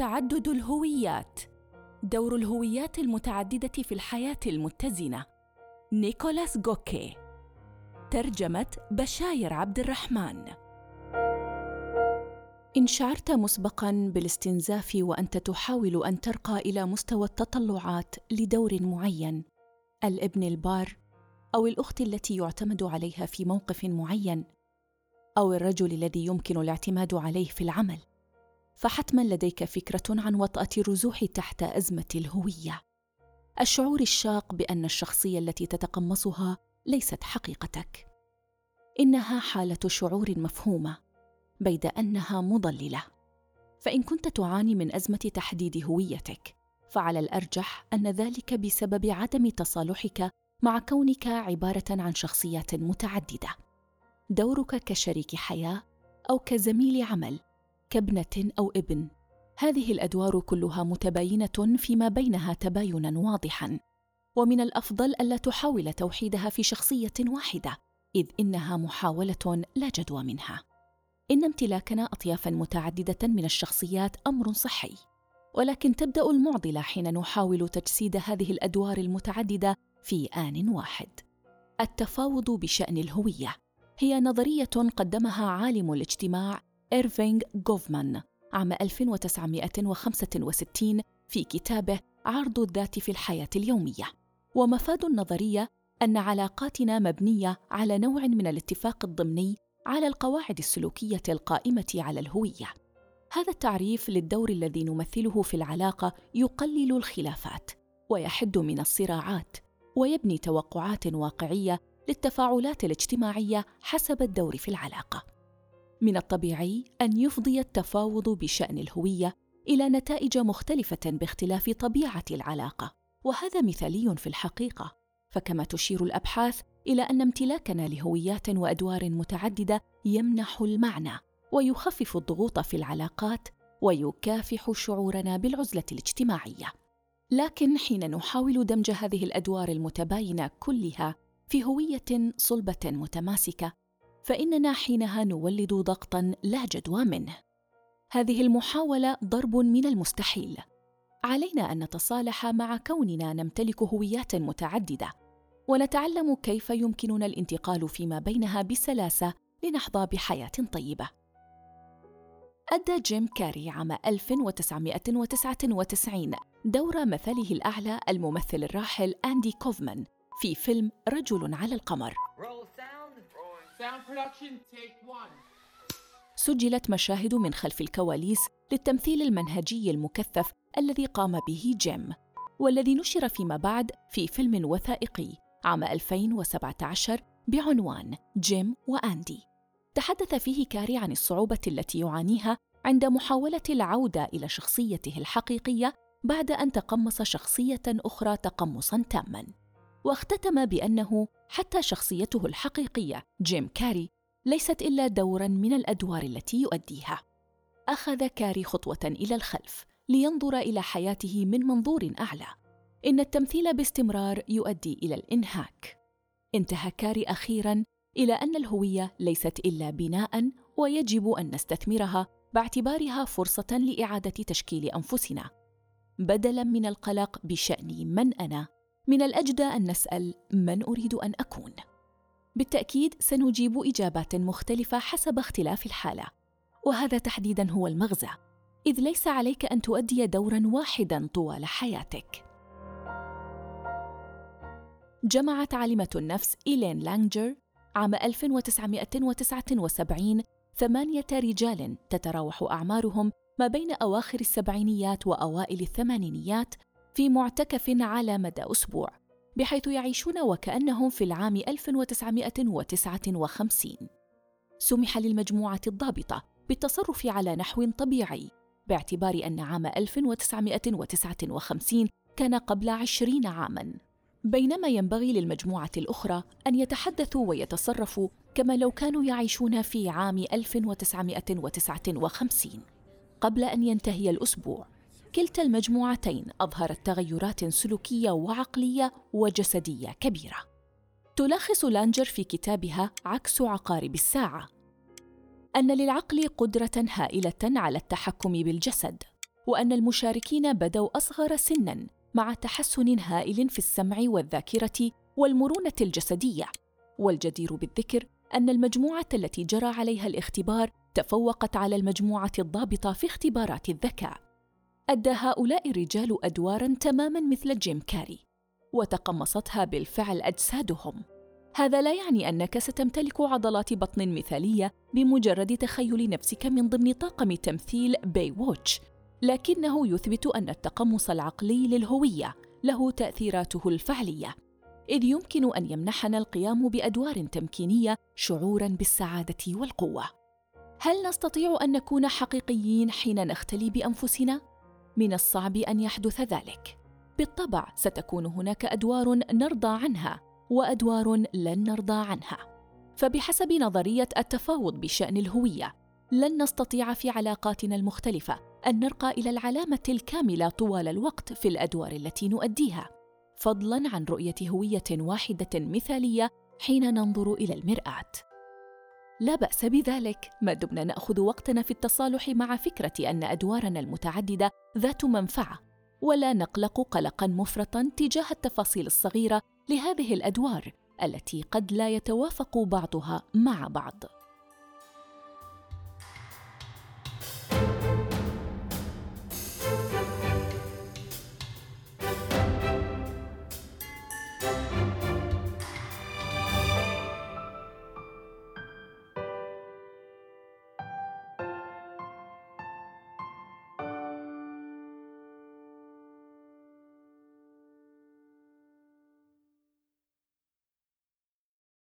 تعدد الهويات. دور الهويات المتعددة في الحياة المتزنة. نيكولاس غوكي. ترجمة بشاير عبد الرحمن. إن شعرت مسبقاً بالاستنزاف وأنت تحاول أن ترقى إلى مستوى التطلعات لدور معين. الابن البار أو الأخت التي يعتمد عليها في موقف معين. أو الرجل الذي يمكن الاعتماد عليه في العمل. فحتما لديك فكرة عن وطأة الرزوح تحت أزمة الهوية. الشعور الشاق بأن الشخصية التي تتقمصها ليست حقيقتك. إنها حالة شعور مفهومة بيد أنها مضللة. فإن كنت تعاني من أزمة تحديد هويتك فعلى الأرجح أن ذلك بسبب عدم تصالحك مع كونك عبارة عن شخصيات متعددة. دورك كشريك حياة أو كزميل عمل كابنة أو ابن. هذه الأدوار كلها متباينة فيما بينها تباينا واضحا. ومن الأفضل ألا تحاول توحيدها في شخصية واحدة إذ إنها محاولة لا جدوى منها. إن امتلاكنا اطيافا متعددة من الشخصيات أمر صحي. ولكن تبدأ المعضلة حين نحاول تجسيد هذه الأدوار المتعددة في آن واحد. التفاوض بشأن الهوية هي نظرية قدمها عالم الاجتماع إيرفينغ غوفمان عام 1965 في كتابه عرض الذات في الحياة اليومية. ومفاد النظرية أن علاقاتنا مبنية على نوع من الاتفاق الضمني على القواعد السلوكية القائمة على الهوية. هذا التعريف للدور الذي نمثله في العلاقة يقلل الخلافات ويحد من الصراعات ويبني توقعات واقعية للتفاعلات الاجتماعية حسب الدور في العلاقة. من الطبيعي أن يفضي التفاوض بشأن الهوية إلى نتائج مختلفة باختلاف طبيعة العلاقة وهذا مثالي في الحقيقة. فكما تشير الأبحاث إلى أن امتلاكنا لهويات وأدوار متعددة يمنح المعنى ويخفف الضغوط في العلاقات ويكافح شعورنا بالعزلة الاجتماعية. لكن حين نحاول دمج هذه الأدوار المتباينة كلها في هوية صلبة متماسكة فإننا حينها نولد ضغطا لا جدوى منه. هذه المحاولة ضرب من المستحيل. علينا أن نتصالح مع كوننا نمتلك هويات متعددة ونتعلم كيف يمكننا الانتقال فيما بينها بسلاسة لنحظى بحياة طيبة. أدى جيم كاري عام 1999 دور مثله الأعلى الممثل الراحل أندي كوفمان في فيلم رجل على القمر. سجلت مشاهد من خلف الكواليس للتمثيل المنهجي المكثف الذي قام به جيم والذي نشر فيما بعد في فيلم وثائقي عام 2017 بعنوان جيم وأندي. تحدث فيه كاري عن الصعوبة التي يعانيها عند محاولة العودة إلى شخصيته الحقيقية بعد أن تقمص شخصية أخرى تقمصا تاما. واختتم بأنه حتى شخصيته الحقيقية جيم كاري ليست إلا دورا من الأدوار التي يؤديها. أخذ كاري خطوة إلى الخلف لينظر إلى حياته من منظور أعلى. إن التمثيل باستمرار يؤدي إلى الإنهاك. انتهى كاري أخيرا إلى أن الهوية ليست إلا بناء ويجب أن نستثمرها باعتبارها فرصة لإعادة تشكيل أنفسنا. بدلا من القلق بشأن من أنا. من الأجدى أن نسأل من أريد أن أكون. بالتأكيد سنجيب إجابات مختلفة حسب اختلاف الحالة وهذا تحديدا هو المغزى إذ ليس عليك أن تؤدي دورا واحدا طوال حياتك. جمعت عالمة النفس إيلين لانجر عام 1979 ثمانية رجال تتراوح أعمارهم ما بين أواخر السبعينيات وأوائل الثمانينيات في معتكف على مدى أسبوع بحيث يعيشون وكأنهم في العام 1959 سمح للمجموعة الضابطة بالتصرف على نحو طبيعي باعتبار أن عام 1959 كان قبل عشرين عاماً. بينما ينبغي للمجموعة الأخرى أن يتحدثوا ويتصرفوا كما لو كانوا يعيشون في عام 1959 قبل أن ينتهي الأسبوع. كلتا المجموعتين أظهرت تغيرات سلوكية وعقلية وجسدية كبيرة. تلخص لانجر في كتابها عكس عقارب الساعة. أن للعقل قدرة هائلة على التحكم بالجسد وأن المشاركين بدوا أصغر سنا مع تحسن هائل في السمع والذاكرة والمرونة الجسدية. والجدير بالذكر أن المجموعة التي جرى عليها الاختبار تفوقت على المجموعة الضابطة في اختبارات الذكاء. أدى هؤلاء الرجال أدوارا تماما مثل جيم كاري وتقمصتها بالفعل أجسادهم. هذا لا يعني أنك ستمتلك عضلات بطن مثالية بمجرد تخيل نفسك من ضمن طاقم تمثيل باي ووتش لكنه يثبت أن التقمص العقلي للهوية له تأثيراته الفعلية إذ يمكن أن يمنحنا القيام بأدوار تمكينية شعورا بالسعادة والقوة. هل نستطيع أن نكون حقيقيين حين نختلي بأنفسنا؟ من الصعب أن يحدث ذلك. بالطبع ستكون هناك أدوار نرضى عنها وأدوار لن نرضى عنها. فبحسب نظرية التفاوض بشأن الهوية لن نستطيع في علاقاتنا المختلفة أن نرقى إلى العلامة الكاملة طوال الوقت في الأدوار التي نؤديها. فضلا عن رؤية هوية واحدة مثالية حين ننظر إلى المرآة. لا بأس بذلك. ما دمنا نأخذ وقتنا في التصالح مع فكرة أن أدوارنا المتعددة ذات منفعة ولا نقلق قلقا مفرطا تجاه التفاصيل الصغيرة لهذه الأدوار التي قد لا يتوافق بعضها مع بعض.